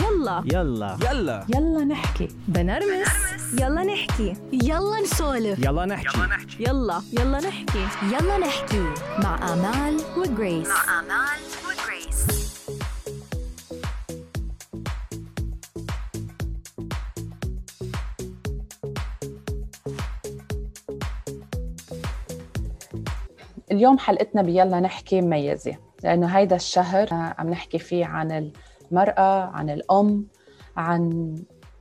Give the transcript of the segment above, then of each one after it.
يلا. يلا. يلا. يلا نحكي. بنرمس. يلا نحكي. يلا نسولف. يلا نحكي. يلا يلا. نحكي. يلا نحكي. مع آمال وجريس. مع آمال وجريس. اليوم حلقتنا بيلا نحكي مميزة لأنه هيدا الشهر عم نحكي فيه عن المرأة عن الأم عن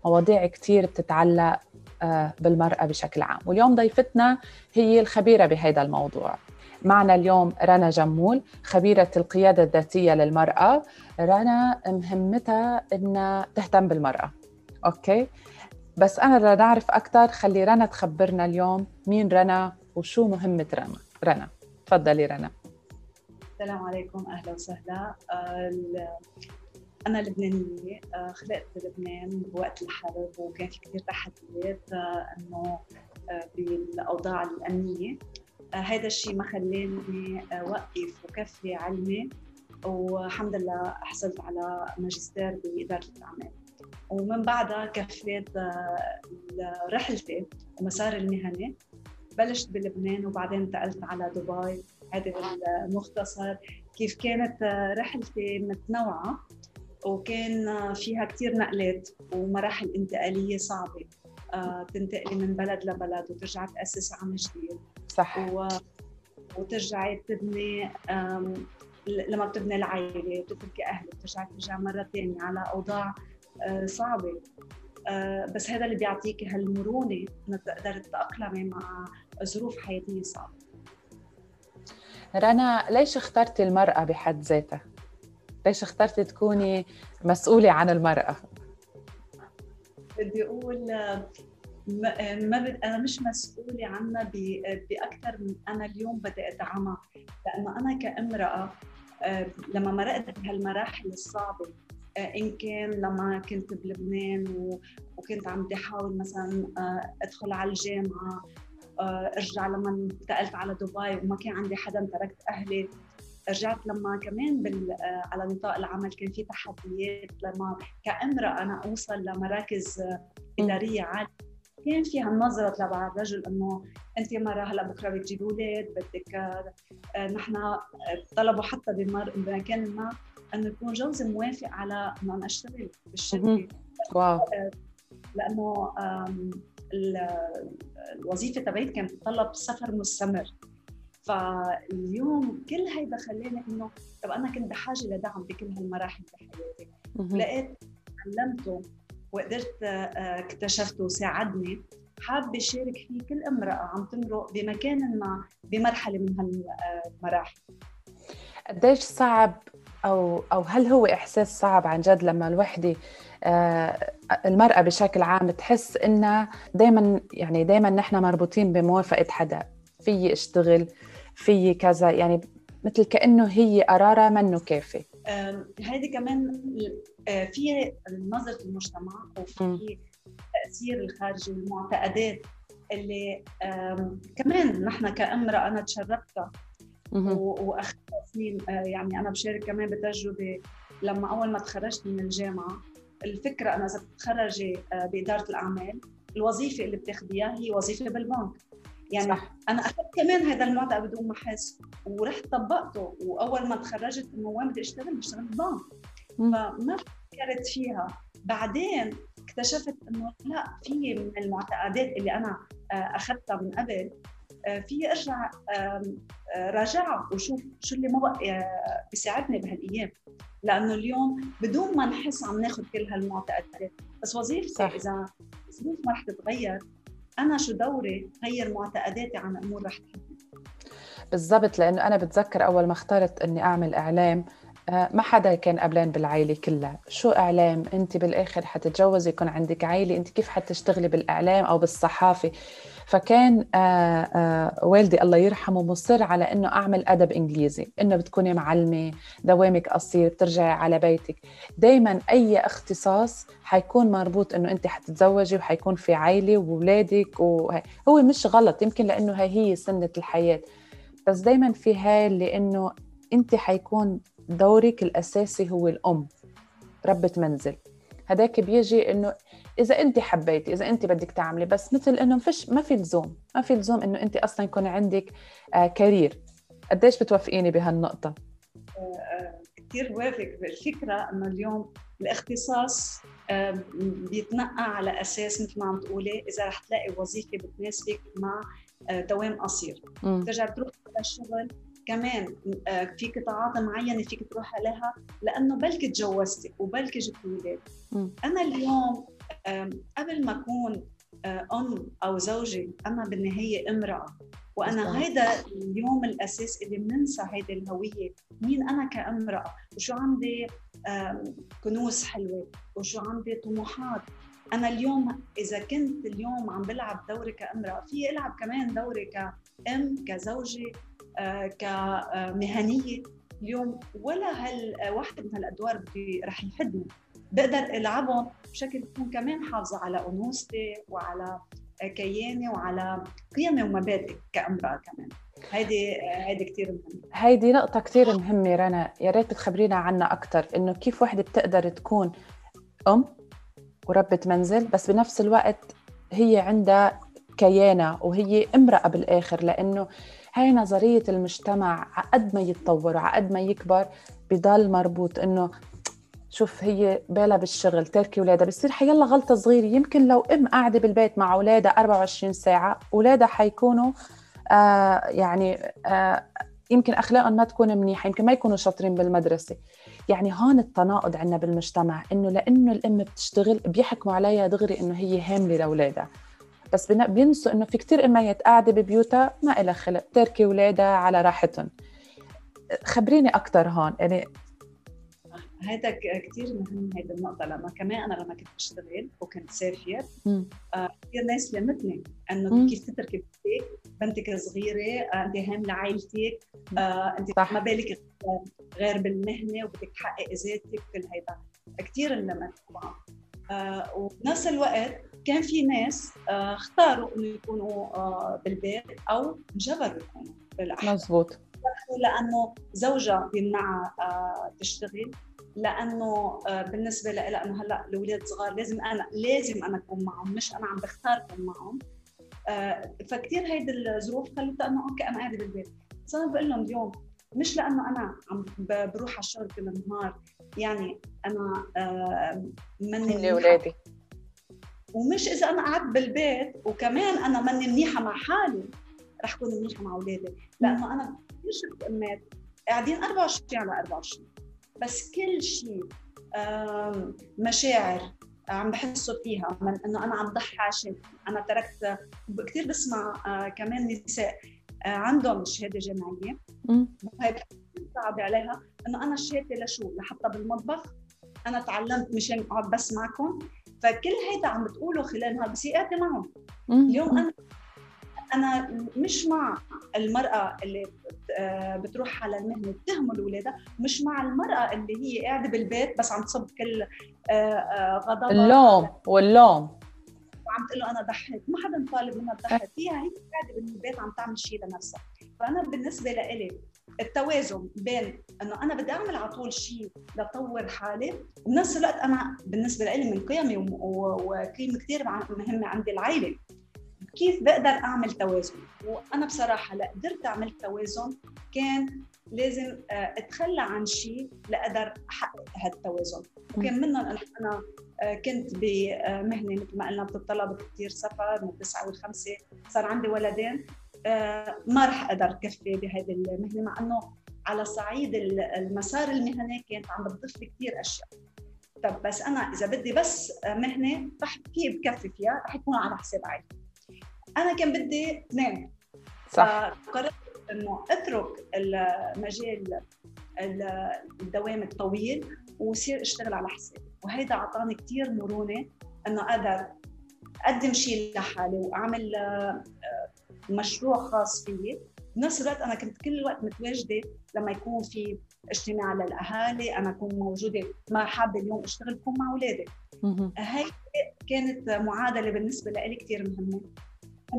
مواضيع كتير بتتعلق آه، بالمرأة بشكل عام. واليوم ضيفتنا هي الخبيرة بهذا الموضوع. معنا اليوم رنا جمول خبيرة القيادة الذاتية للمرأة. رنا مهمتها إنها تهتم بالمرأة. أوكي؟ بس أنا لنعرف أكثر خلي رنا تخبرنا اليوم مين رنا وشو مهمة رنا. رنا تفضلي رنا. السلام عليكم. أهلا وسهلا. آه، أنا لبنانية آه، خلقت بلبنان بوقت الحرب وكان في كثير تحديات آه، إنه بالأوضاع الأمنية. هذا الشيء ما خلاني اوقف وكفي علمي والحمد لله حصلت على ماجستير بإدارة الأعمال. ومن بعدها كفيت رحلتي ومساري المهني. بلشت بلبنان وبعدين انتقلت على دبي هذا المختصر. كيف كانت رحلتي؟ متنوعة. وكان فيها كثير نقلات ومراحل انتقالية صعبة. آه، تنتقلي من بلد لبلد وترجعي تأسسي عن جديد. صح. و... وترجعي تبني لما بتبني العائلة وتتركي أهلك بترجعي ترجعي مرة ثانية على أوضاع آه، صعبة. آه، بس هذا اللي بيعطيكي هالمرونة انك تقدري تتأقلمي مع ظروف حياتية صعبة. رنا ليش اخترتي المرأة بحد ذاتها؟ ليش اخترتي تكوني مسؤولة عن المرأة؟ بدي أقول ما, بد... أنا مش مسؤولة عنها ب... بأكثر من أنا اليوم بدي أدعمها لأنه أنا كامرأة آه، لما مرقت بهالمراحل الصعبة آه، إن كان لما كنت بلبنان وكنت عم أحاول مثلا آه، أدخل على الجامعة آه، أرجع لما انتقلت على دبي وما كان عندي حدا تركت أهلي رجعت لما كمان بال آه، على نطاق العمل كان في تحديات لما كأمرأة أنا أوصل لمراكز إدارية عالية كان في هالنظرة تبع الرجل إنه انت مرة هلا بكرة بتجيب أولاد بدك آه، نحن طلبوا حتى بمكان ما إنه يكون جوزي موافق على إنه أنا أشتغل بالشركة. واو. لأنه الوظيفة تبعيتي كانت تتطلب سفر مستمر. فاليوم كل هيدا خلاني إنه طب أنا كنت بحاجة لدعم بكل هالمراحل بحياتي. لقيت تعلمته وقدرت آه، اكتشفته وساعدني. حابة اشارك فيه كل امرأة عم تمرق بمكان ما بمرحلة من هالمراحل. قديش صعب أو أو هل هو إحساس صعب عن جد لما الوحدة آه، المرأة بشكل عام تحس إنها دائما يعني دائما نحن مربوطين بموافقة حدا في اشتغل في كذا يعني مثل كأنه هي قرارها منه كافي. هيدي كمان آه، في نظرة المجتمع وفي التأثير الخارجي والمعتقدات اللي كمان نحن كأمرأة أنا تشربتها واخذت سنين آه، يعني أنا بشارك كمان بتجربة لما أول ما تخرجت من الجامعة الفكرة أنا إذا بتخرجي آه، بإدارة الأعمال الوظيفة اللي بتاخذيها هي وظيفة بالبنك. يعني صح. أنا أخذت كمان هذا المعتقد بدون ما أحس ورحت طبقته وأول ما تخرجت انه وين بدي أشتغل؟ بشتغل بالبنك فما فكرت فيها. بعدين اكتشفت إنه لا في من المعتقدات اللي أنا آه، أخذتها من قبل آه، في أرجع راجعها وشوف شو اللي ما بقى بيساعدني بهالأيام. لأنه اليوم بدون ما نحس عم ناخذ كل هالمعتقدات. بس وظيفتي إذا الظروف ما رح تتغير. أنا شو دوري غير معتقداتي عن أمور رح بالضبط لأنه أنا بتذكر أول ما اخترت إني أعمل إعلام آه، ما حدا كان قبلان بالعائلة كلها. شو إعلام؟ أنت بالآخر حتتجوزي يكون عندك عائلة أنت كيف حتشتغلي بالإعلام أو بالصحافة؟ فكان آآ آه، آآ آه، والدي الله يرحمه مصر على إنه أعمل أدب إنجليزي إنه بتكوني معلمة دوامك قصير بترجعي على بيتك. دائما أي اختصاص حيكون مربوط إنه أنت حتتزوجي وحيكون في عائله واولادك وهي. هو مش غلط يمكن لأنه هي هي سنة الحياة. بس دائما في هاي لأنه أنت حيكون دورك الأساسي هو الأم ربة منزل. هداك بيجي إنه إذا أنت حبيتي إذا أنت بدك تعملي بس مثل إنه فيش ما في لزوم. ما في لزوم إنه أنت أصلا يكون عندك آه كارير. قديش بتوافقيني بهالنقطة؟ كثير وافق. بالفكرة إنه اليوم الاختصاص بيتنقى على أساس مثل ما عم تقولي إذا رح تلاقي وظيفة بتناسبك مع آه، دوام قصير. ترجع تروح على الشغل كمان آه، في قطاعات معينة فيك تروح عليها لأنه بلكي تجوزتي وبلكي جبتي أولاد أنا اليوم قبل ما أكون أم أو زوجة أنا بالنهاية امرأة. وأنا هيدا اليوم الأساس اللي بننسى هيدي الهوية. مين أنا كامرأة؟ وشو عندي كنوز حلوة؟ وشو عندي طموحات؟ أنا اليوم إذا كنت اليوم عم بلعب دوري كامرأة في إلعب كمان دوري كأم كزوجة آه، كمهنية اليوم ولا هال واحدة من هالأدوار رح يفيدني بقدر العبهم بشكل يكون كمان حافظة على أنوثتي وعلى كياني وعلى قيمي ومبادئي كأمرأة كمان. هيدي هيدي كثير مهمة. هيدي نقطة كثير مهمة رنا. يا ريت تخبرينا عنها أكثر إنه كيف وحدة بتقدر تكون أم وربة منزل بس بنفس الوقت هي عندها كيانة وهي امرأة بالآخر لأنه هاي نظرية المجتمع عقد ما يتطور وعقد ما يكبر بضل مربوط إنه شوف هي بالها بالشغل تركي اولادها بصير حيلا غلطة صغيرة. يمكن لو أم قاعدة بالبيت مع أولادها 24 ساعة أولادها حيكونوا آه يعني آه يمكن أخلاقهم ما تكون منيحة يمكن ما يكونوا شاطرين بالمدرسة. يعني هون التناقض عندنا بالمجتمع إنه لأنه الأم بتشتغل بيحكموا عليها دغري إنه هي هاملة لأولادها. بس بينسوا إنه في كتير اميات قاعدة ببيوتها ما لها خلق تركي اولادها على راحتهم. خبريني أكثر هون يعني هذا كثير مهم هيدي النقطة لما كمان أنا لما كنت بشتغل وكنت سافر آه، كثير ناس لمتني إنه كيف تتركي بنتك؟ بنتك صغيرة آه، أنت هاملة عائلتك آه، أنت صح. ما بالك غير بالمهنة وبدك تحققي ذاتك كل هيدا. كثير انلمت طبعا وبنفس الوقت كان في ناس اختاروا إنه يكونوا بالبيت أو انجبروا يكونوا بالاحيان مزبوط. لأنه زوجها بيمنعها تشتغل لأنه آه، بالنسبة لها إنه هلأ الاولاد صغار لازم أنا لازم أنا أكون معهم مش أنا عم بختار اكون معهم. آه، فكتير هيدي الظروف خلتها إنه أوكي أنا قاعدة بالبيت. بس أنا بقول لهم اليوم مش لأنه أنا عم بروح على الشغل كل النهار يعني أنا آه، مني أولادي. ومش إذا أنا قعدت بالبيت وكمان أنا ماني منيحة مع حالي رح كون منيحة مع أولادي. لأنه أنا شفت امات قاعدين 24 على 24 بس كل شيء مشاعر عم بحسوا فيها من إنه أنا عم ضحي عشان أنا تركت كثير بسمع آه، كمان نساء آه، عندهم شهادة جامعية. وهي صعب عليها إنه أنا الشهاده لشو؟ لحتى بالمطبخ. أنا تعلمت مشان أقعد بس معكم. فكل هيدا عم بتقوله خلال نهار بصير معهم اليوم أنا أنا مش مع المرأة اللي آه، بتروح على المهنة بتهمل اولادها مش مع المرأة اللي هي قاعدة بالبيت بس عم تصب كل آه، آه، غضبها. اللوم واللوم. وعم تقول له أنا ضحيت ما حدا طالب منها تضحي. فيها هي قاعدة بالبيت عم تعمل شيء لنفسها. فأنا بالنسبة لإلي التوازن بين إنه أنا بدي أعمل على طول شيء لطور حالي وبنفس الوقت أنا بالنسبة لي من قيمي وقيمة كثير مهمة عندي العائلة. كيف بقدر أعمل توازن؟ وأنا بصراحة لا قدرت أعمل توازن كان لازم آه، أتخلى عن شيء لأقدر أحقق هالتوازن. وكان منهم أنا آه، كنت بمهنة مثل ما قلنا بتتطلب كثير سفر من التسعه والخمسة صار عندي ولدين. ما رح أقدر كفي بهذه المهنة مع إنه على صعيد المسار المهني كانت عم بتضيف لي كثير أشياء. طب بس أنا إذا بدي بس مهنة رح كيف بكفي فيها؟ رح يكون على حساب عائلتي. أنا كان بدي اثنين صح. فقررت إنه أترك المجال الدوام الطويل وصير أشتغل على حسابي. وهيدا اعطاني كثير مرونة إنه أقدر أقدم شيء لحالي وأعمل آه، مشروع خاص فيي. بنفس الوقت أنا كنت كل الوقت متواجدة لما يكون في اجتماع للأهالي أنا أكون موجودة ما حابة اليوم أشتغل بكون مع أولادي. هي كانت معادلة بالنسبة لي كثير مهمة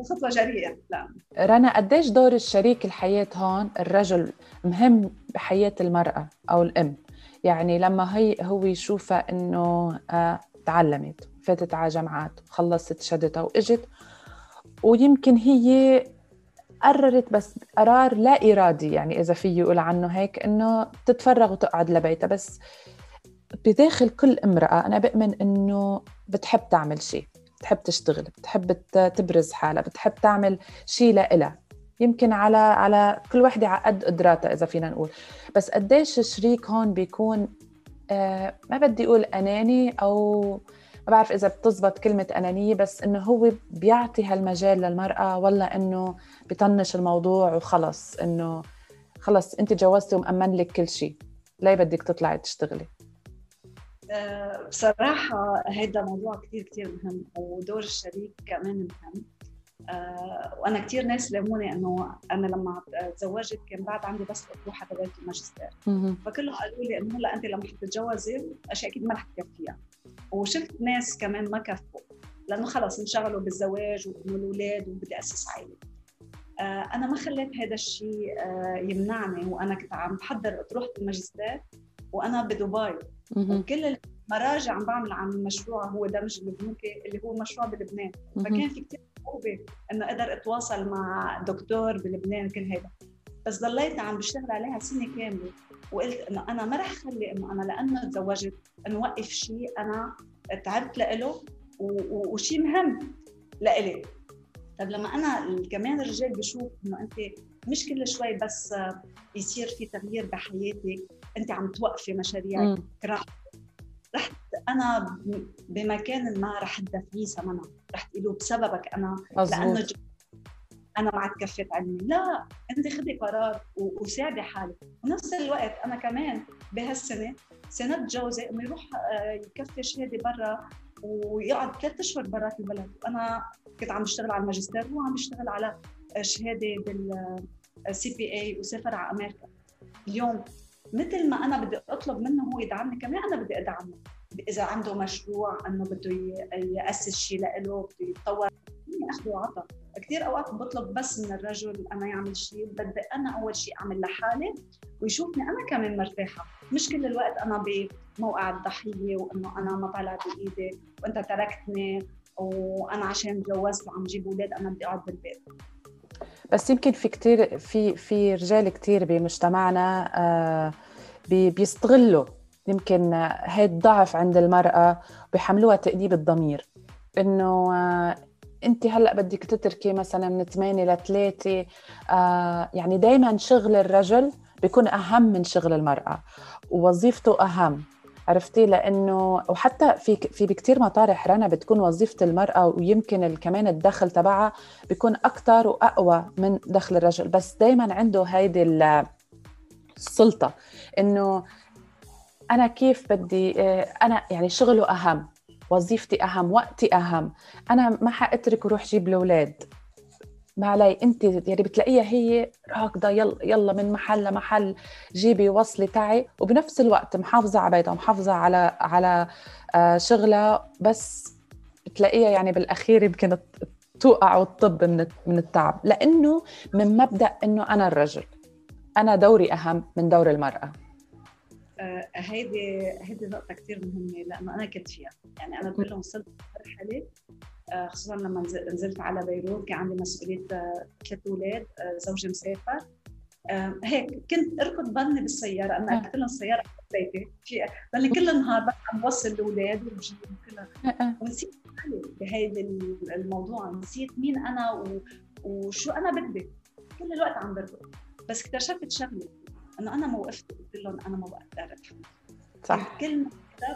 خطوه جريئة. لا. رنا قديش دور الشريك الحياة هون الرجل مهم بحياة المرأة أو الأم؟ يعني لما هي هو يشوفها إنه آه تعلمت فاتت على جامعات وخلصت شهادتها وإجت ويمكن هي قررت بس قرار لا إرادي يعني إذا في يقول عنه هيك إنه تتفرغ وتقعد لبيتها. بس بداخل كل امرأة أنا بؤمن إنه بتحب تعمل شيء بتحب تشتغل بتحب تبرز حالها بتحب تعمل شيء لإلها. يمكن على على كل وحدة على قد قدراتها إذا فينا نقول. بس قديش الشريك هون بيكون آه ما بدي أقول أناني أو ما بعرف إذا بتزبط كلمة أنانية بس إنه هو بيعطي هالمجال للمرأة ولا إنه بيطنش الموضوع وخلص إنه خلص أنت تجوزتي ومأمن لك كل شيء. ليه بدك تطلعي تشتغلي. آه، بصراحة هذا موضوع كثير كثير مهم ودور الشريك كمان مهم. آه، وأنا كثير ناس لاموني إنه أنا لما تزوجت كان بعد عندي بس اطروحه تبعت الماجستير. فكلهم قالوا لي إنه هلأ أنت لما حتتجوزي أشياء أكيد ما رح تكفيها. وشفت ناس كمان ما كفوا لأنه خلص انشغلوا بالزواج وانه الاولاد وبدي أسس عائلة. آه، أنا ما خليت هذا الشيء آه، يمنعني وأنا كنت عم بحضر اطروحه الماجستير وأنا بدبي. وكل المراجع عم بعمل عن مشروع هو دمج البنوكي اللي هو مشروع بلبنان. فكان في كثير صعوبة إنه أقدر أتواصل مع دكتور بلبنان كل هذا بس ضليت عم بشتغل عليها سنة كاملة. وقلت إنه أنا ما رح خلي إنه أنا لأنه تزوجت انه وقف شيء أنا تعبت له وشيء مهم لإلي. طيب لما أنا كمان الرجال بشوف إنه أنت مش كل شوي بس يصير في تغيير بحياتك أنت عم توقفي مشاريعك رح رحت أنا بمكان ما رح تدفعيه ثمنها رح تقولوا بسببك أنا مزبوط. لأنه أنا معك كفه علمي لا انت خذي قرار وساعدي حالك ونفس الوقت أنا كمان بهالسنة سنه جوزي إنه يروح آه، يكفي شهادة برا ويقعد ثلاث أشهر برات البلد. وأنا كنت عم بشتغل على الماجستير وهو عم بيشتغل على شهادة بالسي بي اي وسافر على أمريكا. اليوم مثل ما أنا بدي أطلب منه هو يدعمني كمان أنا بدي أدعمه. إذا عنده مشروع إنه بده يأسس شيء له بده يتطور أخذ وعطى كثير أوقات بطلب بس من الرجل أنا يعمل شيء بدي أنا أول شيء أعمل لحالي ويشوفني أنا كمان مرتاحة. مش كل الوقت أنا بموقع الضحية وإنه أنا ما طالع بإيدي وأنت تركتني وأنا عشان تجوزت وعم جيب أولاد أنا بدي أقعد بالبيت. بس يمكن في كثير في في رجال كثير بمجتمعنا آه بيستغلوا يمكن هيك ضعف عند المرأة بيحملوها تأديب الضمير. إنه آه انت هلا بدك تتركي مثلا من 8 ل 3 آه يعني دائما شغل الرجل بيكون أهم من شغل المرأة ووظيفته أهم عرفتي؟ لأنه وحتى في في بكثير مطارح رنا بتكون وظيفة المرأة ويمكن كمان الدخل تبعها بيكون أكثر وأقوى من دخل الرجل بس دائما عنده هيدي السلطة إنه أنا كيف بدي آه، أنا يعني شغله أهم. وظيفتي أهم وقتي أهم. أنا ما حأترك وروح جيب الأولاد. ما علي أنت يعني بتلاقيها هي راكضة يلا يلا من محل لمحل جيبي وصلي تعي. وبنفس الوقت محافظة على بيتها ومحافظه على على آه، شغلها. بس بتلاقيها يعني بالأخير يمكن توقع وتطب من من التعب. لأنه من مبدأ إنه أنا الرجل. أنا دوري أهم من دور المرأة. هيدي هيدي نقطة كثير مهمة لأنه أنا كنت فيها، يعني أنا بقول لهم وصلت مرحلة آه، خصوصا لما نزلت على بيروت كان عندي مسؤولية آه، ثلاث أولاد زوجي مسافر هيك كنت أركض بني بالسيارة أنا قلت لهم السيارة بيتي. في ضلني كل النهار بس عم بوصل الأولاد وبجيب كلها ونسيت حالي بهيدي الموضوع. نسيت مين أنا وشو أنا بدي كل الوقت عم بركض. بس اكتشفت شغلة. إنه أنا ما وقفت قلت لهم أنا ما بقدر اتحمل صح. كل ما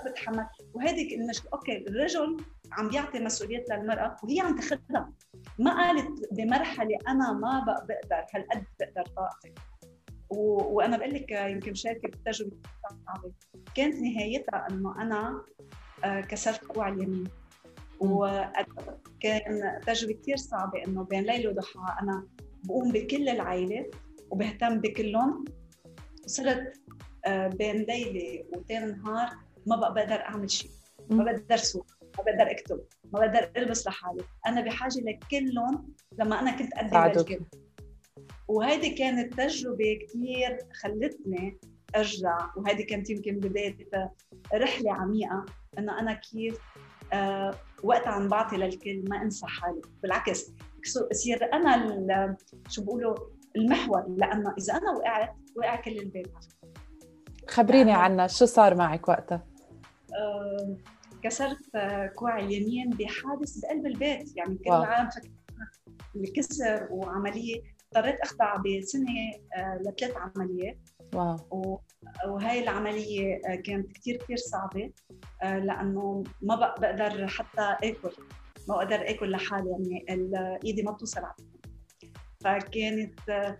بتحمل. وهذه المشكلة أوكي الرجل عم يعطي مسؤوليات للمرأة وهي عم تاخذها ما قالت بمرحلة أنا ما بقدر هالقد بقدر طاقتي. و... وأنا بقول لك يمكن شاركه بتجربة صعبة. كانت نهايتها إنه أنا آه، كسرت كوع اليمين. وكان تجربة كثير صعبة إنه بين ليل وضحى أنا بقوم بكل العائله وبهتم بكلهم. وصرت آه، بين ليلة وثاني نهار ما بقى بقدر أعمل شيء. ما بقدر سوق ما بقدر أكتب ما بقدر ألبس لحالي. أنا بحاجة لكلهم لما أنا كنت قد الجد وهيدي كانت تجربة كثير خلتني أرجع وهيدي كانت يمكن بداية رحلة عميقة إنه أنا كيف آه وقت عم بعطي للكل ما أنسى حالي. بالعكس يصير أنا شو بيقولوا المحور لأنه إذا أنا وقعت وقع كل البيت. خبريني أنا- عنها شو صار معك وقتها؟ آه، كسرت كوع اليمين بحادث بقلب البيت. يعني كل واو. العالم فكر الكسر وعملية. اضطريت أخضع بسنة آه، لثلاث عمليات. واو. وهي العملية آه، كانت كثير كثير صعبة آه، لأنه ما بق- بقدر حتى آكل. ما بقدر آكل لحالي يعني إيدي ما بتوصل على فكانت آه،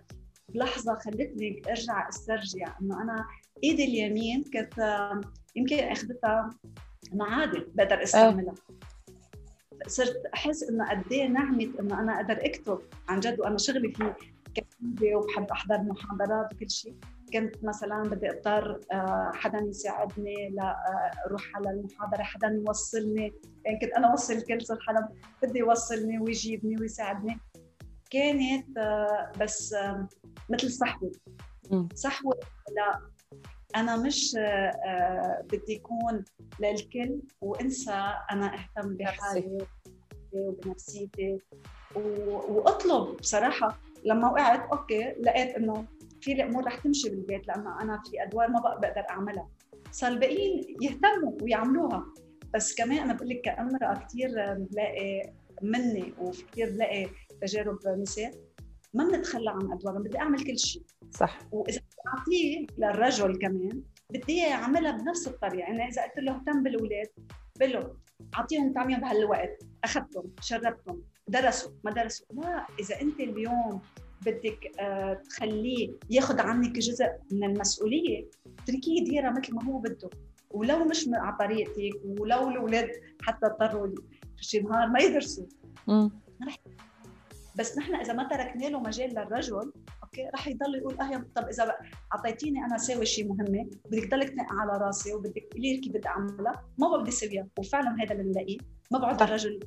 بلحظه خلتني أرجع أسترجع إنه أنا إيدي اليمين كانت آه، يمكن أخذتها معادن بقدر أستعملها. صرت أحس إنه قد إيه نعمة إنه أنا أقدر أكتب عن جد وأنا شغلي فيه كتابه وبحب أحضر محاضرات وكل شيء. كنت مثلا بدي أضطر آه، حدا يساعدني لاروح على المحاضرة حدا يوصلني. يعني كنت أنا أوصل كل حدا بده يوصلني ويجيبني ويساعدني. كانت آه، بس مثل صحوة. صحوة لا أنا مش آه، آه، بدي يكون للكل وإنسى أنا أهتم بحالي وبنفسيتي. وأطلب بصراحة لما وقعت أوكي لقيت إنه في الأمور رح تمشي بالبيت لأنه أنا في أدوار ما بق- بقدر أعملها. صار الباقيين يهتموا ويعملوها. بس كمان أنا بقول لك كامراه كثير بلاقي مني وفي كثير بلاقي تجارب نساء ما بنتخلى عن ادوارنا بدي أعمل كل شيء. صح. وإذا اعطيه للرجل كمان بدي إياه يعملها بنفس الطريقة. يعني إذا قلت له اهتم بالاولاد بقول له أعطيهم طعمية بهالوقت أخذتهم شربتهم درسوا ما درسوا. لا إذا أنت اليوم بدك آه، تخليه ياخذ عنك جزء من المسؤولية اتركيه يديرها مثل ما هو بده. ولو مش على طريقتك ولو الاولاد حتى اضطروا شي نهار ما يدرسوا. مم. بس نحن إذا ما تركنا له مجال للرجل أوكي؟ رح يضل يقول أه طب إذا أعطيتيني أنا أسوي شيء مهمه بدك تضلك تنقع على راسي وبدك تقولي لي كيف بدي أعملها ما بدي أسويها. وفعلا هذا اللي بنلاقيه. ما بعد الرجل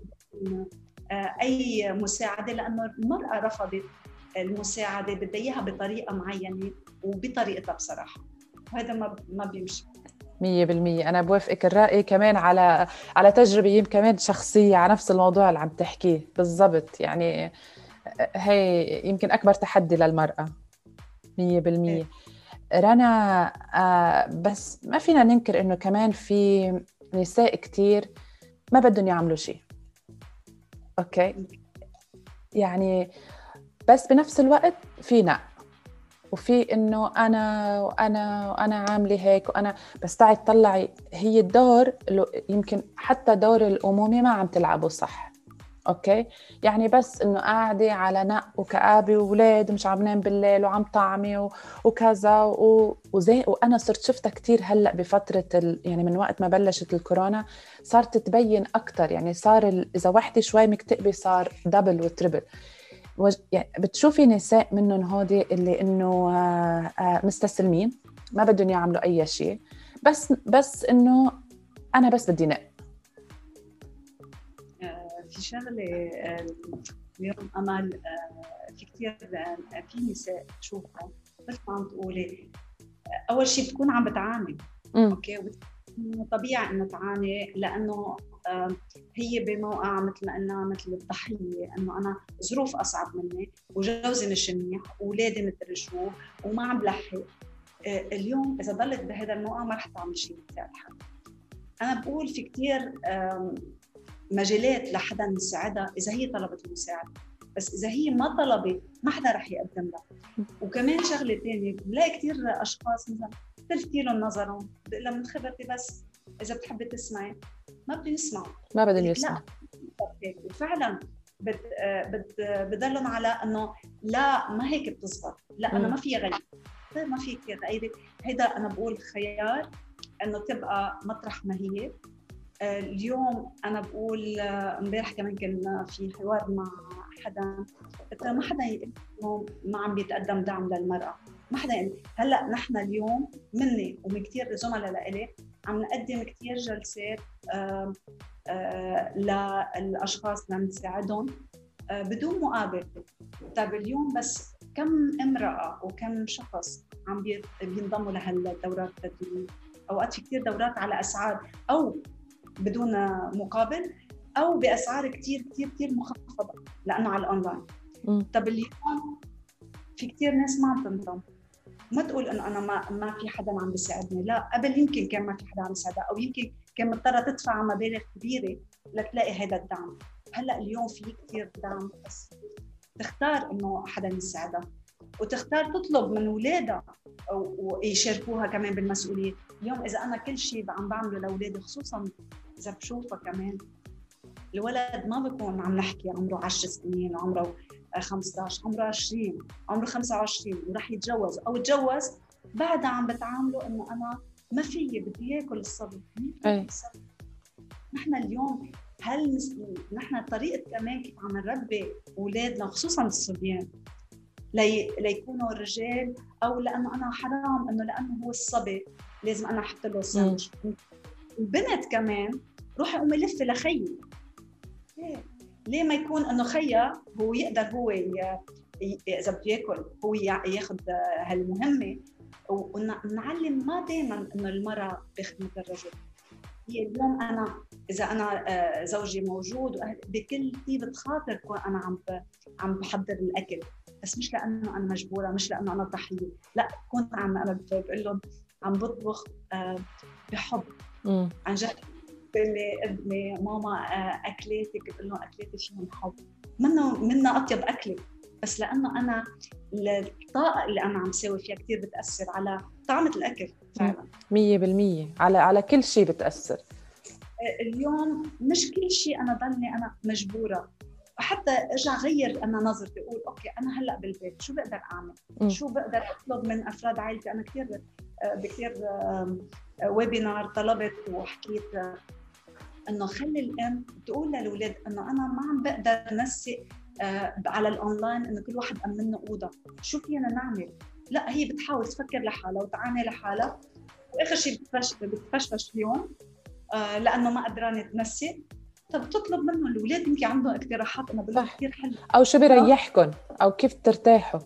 آه، أي مساعدة لأنه المرأة رفضت المساعدة بدها إياها بطريقة معينة وبطريقتها بصراحة. وهذا ما ما بيمشي. مية بالمية. أنا بوافقك الرأي كمان على على تجربة يمكن كمان شخصية على نفس الموضوع اللي عم تحكيه. بالضبط. يعني هي يمكن أكبر تحدي للمرأة مية بالمية. رنا آه، بس ما فينا ننكر إنه كمان في نساء كتير ما بدهم يعملوا شيء. Okay؟ يعني بس بنفس الوقت في نق وفي إنه أنا وأنا وأنا عاملة هيك وأنا بس تعي تطلعي هي الدور اللي يمكن حتى دور الأمومة ما عم تلعبه صح. Okay؟ يعني بس إنه قاعدة على نق وكآبة واولاد مش عم نام بالليل وعم طعمي و- وكذا و- وزي وأنا صرت شفتها كتير هلأ بفترة ال... يعني من وقت ما بلشت الكورونا صارت تبين أكثر يعني صار ال... إذا وحدة شوي مكتئبة صار دبل وتربل. يعني بتشوفي نساء منهم هودي اللي إنه آه، آه، مستسلمين ما بدهم يعملوا أي شيء. بس بس إنه أنا بس بدي نق. في شغله اليوم أمل آه، في كثير في نساء بشوفها مثل ما عم تقولي آه، أول شيء بتكون عم بتعاني. أوكي؟ طبيعي انه تعاني لأنه هي بموقع مثل ما قلنا مثل الضحية إنه أنا ظروف أصعب مني وجوزي مش منيح واولادي مدري شو وما عم بلحق. آه، اليوم إذا ضلت بهذا الموقع ما رح تعمل شيء أنا بقول في كثير مجالات لحدا يساعدها إذا هي طلبت المساعدة. بس إذا هي ما طلبت ما حدا رح يقدم لها. وكمان شغلة ثانية بلاقي كثير أشخاص مثلا تلفتي لهم نظرهم بقول لها من خبرتي بس إذا بتحبي تسمعي. ما بدهم يسمعوا. ما بدهم لك يسمعوا. وفعلا بد بد بضلهم على إنه لا ما هيك بتزبط. لا أنا. ما في غير. طيب ما في غيري. هيدا أنا بقول خيار إنه تبقى مطرح ما هي. اليوم أنا بقول آه، امبارح كمان كان في حوار مع حدا. قلت ما حدا إنه ما عم بيتقدم دعم للمرأة. ما حدا يقول. هلأ نحن اليوم مني ومن كثير زملاء لإلي عم نقدم كثير جلسات آه، آه، للأشخاص لنساعدهم آه، بدون مقابل. طيب اليوم بس كم امرأة وكم شخص عم بي- بينضموا لهالدورات؟ التدريبيه أوقات في كثير دورات على أسعار. أو بدون مقابل أو بأسعار كثير كثير كثير مخفضة لأنه على الأونلاين. طب اليوم في كثير ناس ما عم تنضم ما تقول إنه أنا ما ما في حدا عم بيساعدني. لا قبل يمكن كان ما في حدا عم يساعدها أو يمكن كان مضطرة تدفع مبالغ كبيرة لتلاقي هذا الدعم. هلأ اليوم في كثير دعم بس تختار إنه حدا يساعدها وتختار تطلب من اولادها ويشاركوها كمان بالمسؤولية. اليوم إذا أنا كل شيء عم بعمله لأولادي خصوصا إذا بشوفها كمان الولد ما بكون عم نحكي عمره 10 سنين عمره 15 عمره 20 عمره 25 وراح يتجوز أو تجوز بعدها عم بتعامله إنه أنا ما في بدي ياكل الصبي. أي. نحن اليوم هل نحن طريقة كمان كيف عم نربي أولادنا خصوصا الصبيان. لي... ليكونوا رجال أو لأنه أنا حرام إنه لأنه هو الصبي لازم أنا أحط له سنج البنت كمان روحي قومي لفي لخيي. ليه؟ ما يكون إنه خيا هو يقدر هو. إذا بده ياكل هو ياخذ هالمهمة؟ ونعلم ما دائما إنه المرأة بخدمه الرجل. هي اليوم أنا إذا أنا آه، زوجي موجود بكل طيبه خاطر كون أنا عم عم بحضر الأكل. بس مش لأنه أنا مجبورة مش لأنه أنا ضحية. لأ كون عم أنا بقول لهم عم بطبخ آه، بحب. عن جد اللي أبني ماما آه، اكلاتك بقول لهم أكلاتي فيهم حب. منه منها أطيب أكلة. بس لأنه أنا الطاقة اللي أنا عم ساوي فيها كثير بتأثر على طعمة الأكل فعلا. 100% على على كل شيء بتأثر. آه، اليوم مش كل شيء أنا ضلني أنا مجبورة. حتى أرجع غير أنا نظرتي أقول أوكي أنا هلأ بالبيت شو بقدر أعمل؟ م. شو بقدر أطلب من أفراد عائلتي؟ أنا كثير آه، بكثير ويبينار طلبت وحكيت إنه خلي الأم تقول للاولاد إنه أنا ما عم بقدر نسق آه، على الأونلاين إنه كل واحد امن أوضة. شو فينا نعمل؟ لأ هي بتحاول تفكر لحالها وتعاني لحالها. وآخر شيء بتفشفش اليوم آه، لأنه ما قدرانة تنسق. طب تطلب منهم الأولاد يمكن عندهم اقتراحات أنا بقول كثير حلو. أو شو بيريحكم أو كيف ترتاحوا.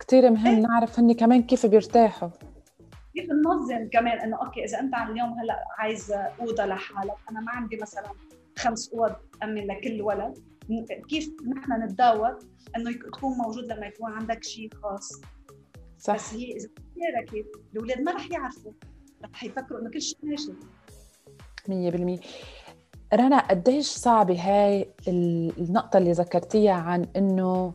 كثير مهم إيه؟ نعرف هن كمان كيف بيرتاحوا. كيف ننظم كمان إنه أوكي إذا أنت اليوم هلأ عايز أوضة لحالك أنا ما عندي مثلا خمس أوض امن لكل ولد. كيف نحن نتداول إنه تكون موجود لما يكون عندك شيء خاص. صح. بس هي إذا كيف الأولاد ما رح يعرفوا رح يفكروا إنه كل شيء ماشي. 100% رنا قديش صعبة هاي النقطة اللي ذكرتيها عن إنه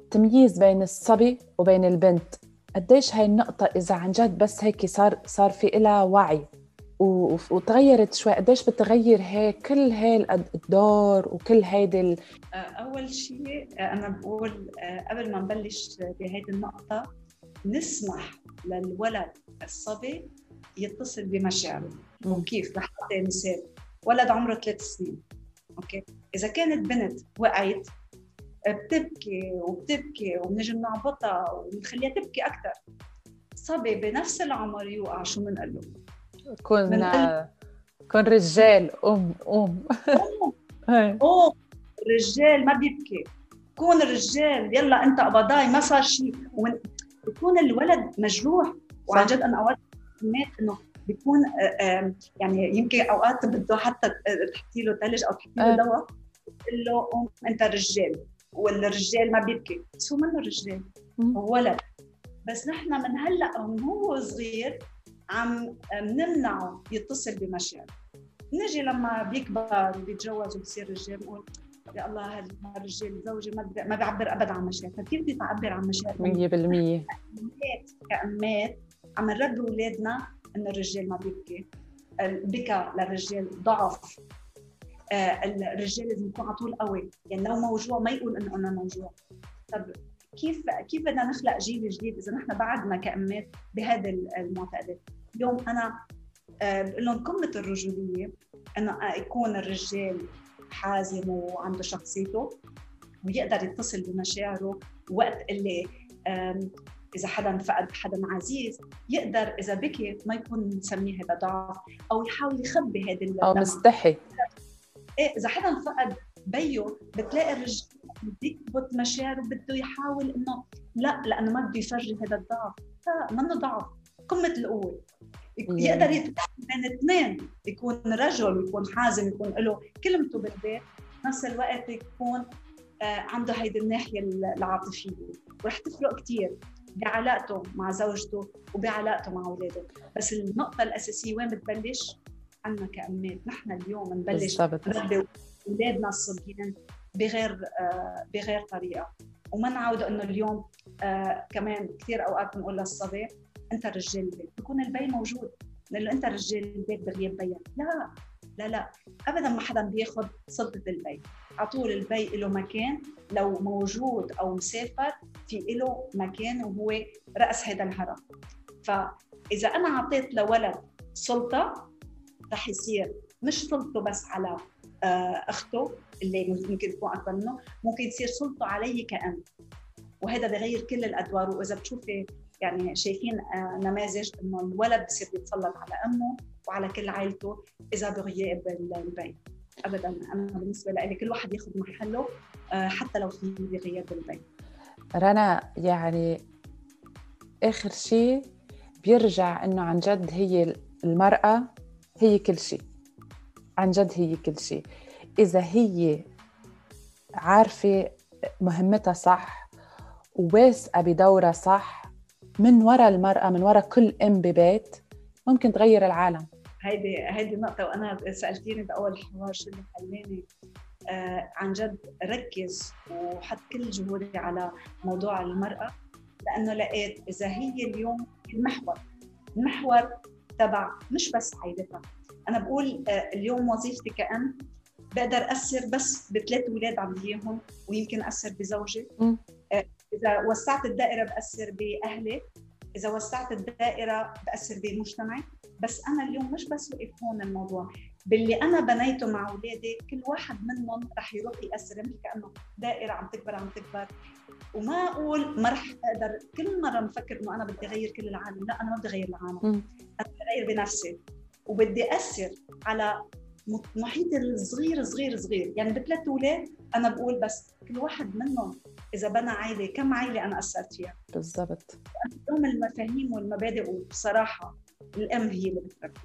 التمييز بين الصبي وبين البنت؟ قديش هاي النقطة إذا عن جد بس هيك صار صار في إلها وعي وتغيرت شوي قديش بتغير هيك كل هاي الدور وكل هيدي آه، أول شيء أنا بقول آه، قبل ما نبلش بهيدي النقطة نسمح للولد الصبي يتصل بمشاعره. وكيف رح اعطي مثال ولد عمره ثلاث سنين. أوكي؟ إذا كانت بنت وقعت بتبكي وبتبكي وبنجي بنعبطها ونخليها تبكي أكثر صبي بنفس العمر يوقع شو بنقول له؟ كن كن رجال قوم قوم قوم الرجال ما بيبكي. كون رجال يلا أنت قبضاي ما صار شيء. بكون الولد مجروح. وعن جد أنا أوقات مات إنه بيكون يعني يمكن أوقات بده حتى تحطي له ثلج أو تحطي له دواء تقول له قوم أنت رجال والرجال ما بيبكي. بس هو منه رجال هو ولد بس نحن من هلأ من هو صغير عم نمنعه يتصل بمشاعره نجي لما بيكبر وبيتجوز وبصير رجال نقول يا الله هالرجال زوجي ما ما بيعبر ابدا عن مشاعره كيف بدي تعبر عن مشاعره 100% كأمات عم نربي أولادنا إنه الرجال ما بيبكي. البكا للرجال ضعف. آه، الرجال لازم يكون على طول قوي. يعني لو موجوع ما يقول إنه أنا موجوع. طب كيف كيف بدنا نخلق جيل جديد إذا نحن بعدنا كأمات بهذه المعتقدات؟ اليوم أنا آه، بقول لهم قمة الرجولية إنه يكون الرجال حازم وعنده شخصيته ويقدر يتصل بمشاعره وقت اللي إذا حدا فقد حدا عزيز يقدر إذا بكي ما يكون نسميه هذا ضعف أو يحاول يخبي هذا أو مستحي. إيه إذا حدا فقد بيه بتلاقي الرجال بده يكبت مشاعره بده يحاول إنه لا لأنه ما بده يفرجي هذا الضعف. لا منه ضعف. قمة القوة. يقدر يتفاهم بين اثنين. يكون رجل يكون حازم يكون له كلمته بالبيت. نفس الوقت يكون آه، عنده هيدي الناحية العاطفية. ورح تفرق كثير بعلاقته مع زوجته وبعلاقته مع أولاده. بس النقطة الأساسية وين بتبلش؟ عنا كأمات نحن اليوم نبلش نربي أولادنا الصبيان بغير آه، بغير طريقة. وما نعود إنه اليوم آه، كمان كثير أوقات بنقول للصبي أنت رجال البيت. بكون البي موجود. نقول له أنت رجال البيت بغياب بيك لا لا لا. ابدا ما حدا بياخذ سلطة البي. على طول البي له مكان لو موجود أو مسافر في له مكان وهو رأس هذا الهرم. فإذا أنا أعطيت لولد سلطة رح يصير مش سلطته بس على آه، أخته اللي ممكن تكون أكبر منه ممكن يصير سلطة علي كأم. وهذا بغير كل الأدوار. وإذا بتشوفي يعني شايفين آه، نماذج إنه الولد بصير يتسلط على أمه وعلى كل عائلته إذا بغياب ال- البي ابدا. أنا بالنسبة لي كل واحد ياخذ محله آه، حتى لو في بغياب البي رنا يعني آخر شيء بيرجع إنه عن جد هي المرأة هي كل شيء عن جد هي كل شيء إذا هي عارفة مهمتها صح وواثقة بدورها صح من وراء المرأة من وراء كل أم ببيت ممكن تغير العالم. هيدي هيدي نقطة وأنا سألتيني بأول حوار شو اللي خلاني آه عن جد ركز وحط كل جهودي على موضوع المرأة لأنه لقيت إذا هي اليوم المحور المحور تبع مش بس عائلتها أنا بقول آه اليوم وظيفتي كأم بقدر أثر بس بثلاث أولاد عندي إياهم ويمكن أثر بزوجي. آه إذا وسعت الدائرة بأثر بأهلي إذا وسعت الدائرة بأثر بمجتمعي. بس أنا اليوم مش بس وقف هون الموضوع باللي أنا بنيته مع أولادي كل واحد منهم رح يروح يأثر. مثل كأنه دائرة عم تكبر عم تكبر. وما أقول ما رح أقدر كل مرة بفكر إنه أنا بدي أغير كل العالم. لا أنا ما بدي أغير العالم. أنا بدي أغير بنفسي. وبدي أثر على محيطي الصغير صغير صغير. يعني بثلاث أولاد أنا بقول بس كل واحد منهم إذا بنى عائله كم عائله أنا أثرت فيها؟ بالضبط. اليوم المفاهيم والمبادئ وبصراحه الأم هي اللي بتربي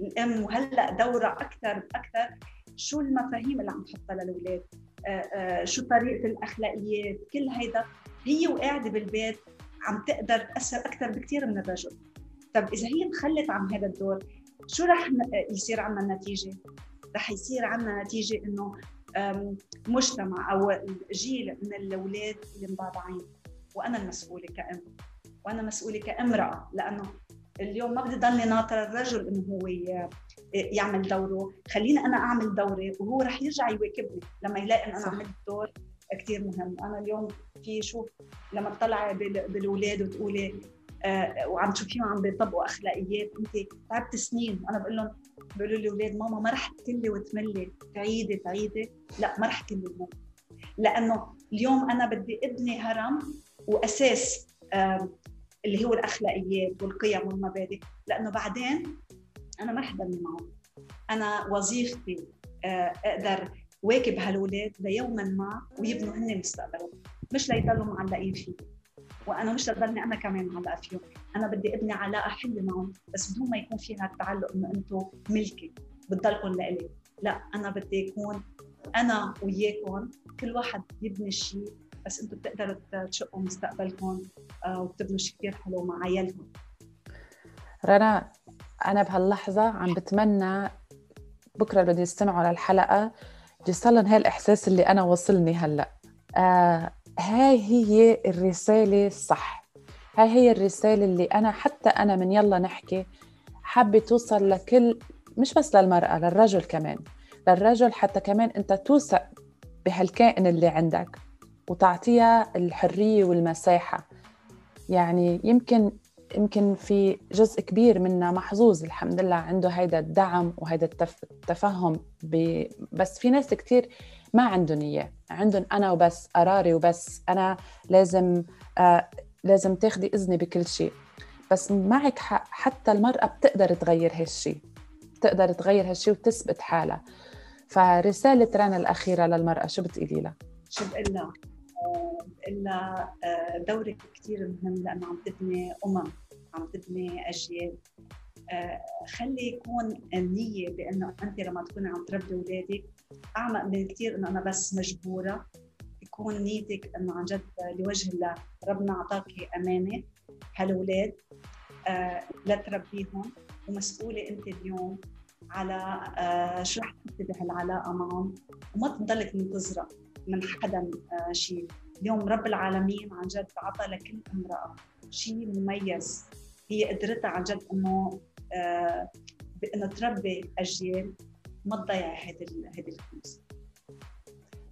الأم وهلأ دورها أكثر أكثر شو المفاهيم اللي عم تحطها للأولاد؟ آه، آه، شو طريقة الأخلاقيات؟ كل هيدا هي وقاعدة بالبيت عم تقدر تأثر أكثر بكثير من الرجل. طب إذا هي تخلت عن هذا الدور شو رح ن- يصير عنا النتيجه رح يصير عنا نتيجة إنه مجتمع أو جيل من الأولاد اللي مضاضعين وأنا المسؤولة كأم. وأنا مسؤولة كامرأة لأنه اليوم ما بدي ضلني ناطره الرجل إنه هو يعمل دورة. خليني أنا أعمل دوري وهو رح يرجع يواكبني لما يلاقي إن أنا صح. عملت دور كثير مهم. أنا اليوم في شوف لما تطلعي بال- بالأولاد وتقولي آه وعم تشوفيهم عم بيطبقوا أخلاقيات انت تعبت سنين. وأنا بقول لهم بيقولوا لي أولاد ماما ما رح تكلي وتملي تعيدي تعيدي. لا ما رح كلي الموت لأنه اليوم أنا بدي ابني هرم وأساس اللي هو الأخلاقيات والقيم والمبادئ. لأنه بعدين أنا ما رح معهم. أنا وظيفتي آه، أقدر واكب هالولاد ليوما ما ويبنوا هن مستقبلهم مش ليضلوا معلقين فيه. وأنا مش لضلني أنا كمان معلقة فيهم. أنا بدي أبني علاقة حلوة معهم بس بدون ما يكون فيها التعلق إنه أنتم ملكي بتضلكم لإلي. لا أنا بدي يكون أنا وياكم كل واحد يبني شيء بس أنتم بتقدروا تشقوا مستقبلكم آه، وتبنوا شيء كثير حلو مع عيالكم. رنا أنا بهاللحظة عم بتمنى بكرة اللي بده يستمعوا للحلقة يوصلن هالإحساس اللي أنا وصلني هلأ. آه هاي هي الرسالة الصح. هاي هي الرسالة اللي أنا حتى أنا من يلا نحكي حابة توصل لكل مش بس للمرأة للرجل كمان. للرجل حتى كمان أنت توثق بهالكائن اللي عندك. وتعطيها الحرية والمساحة. يعني يمكن يمكن في جزء كبير منا محظوظ الحمد لله عنده هيدا الدعم وهيدا التف... التفهم ب... بس في ناس كتير ما عندهم إياه. عندهم أنا وبس قراري وبس. أنا لازم آه لازم تاخدي إذني بكل شيء. بس معك حق حتى المرأة بتقدر تغير هالشيء بتقدر تغير هالشيء وتثبت حالها. فرسالة رنا الأخيرة للمرأة شو بتقولي لها؟ شو بقول لها؟ آه، دورك كثير مهم لأنه عم تبني أمم عم تبني أجيال. آه، خلي يكون النية بأنه أنت لما تكوني عم تربي أولادك أعمق من كثير إنه أنا بس مجبورة. يكون نيتك إنه عن جد لوجه الله ربنا أعطاكي أمانة هالأولاد آه لتربيهم ومسؤولة أنت اليوم على شو رح تحطي بهالعلاقة معهم. وما تضلك منتظرة. من حدا آه شيء اليوم رب العالمين عن جد عطى لكل امرأة شيء مميز هي قدرتها عن جد إنه آه بانه تربي أجيال ما تضيع هيدي هيدي الفلوس.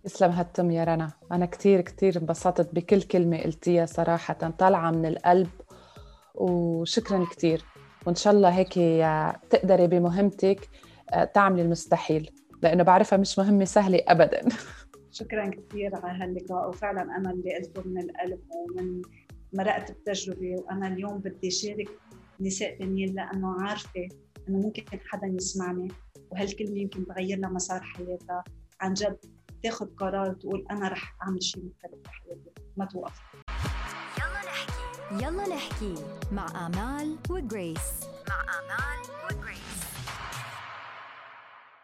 يسلم هالتم يا رنا. أنا كتير كتير انبسطت بكل كلمة قلتيها صراحة طالعة من القلب وشكرا كتير. وإن شاء الله هيك تقدري بمهمتك آه، تعملي المستحيل لأنه بعرفها مش مهمة سهلة أبدا. شكرا كثير على هاللقاء وفعلا أنا اللي قلته من القلب ومن مرقت بتجربة وأنا اليوم بدي شارك نساء ثانيين لأنه عارفة إنه ممكن حدا يسمعني وهالكلمة يمكن تغير لها مسار حياتها. عن جد تاخذ قرار تقول أنا رح أعمل شيء مختلف بحياتي ما توقف. يلا نحكي. يلا نحكي مع آمال وجريس. مع آمال وجريس.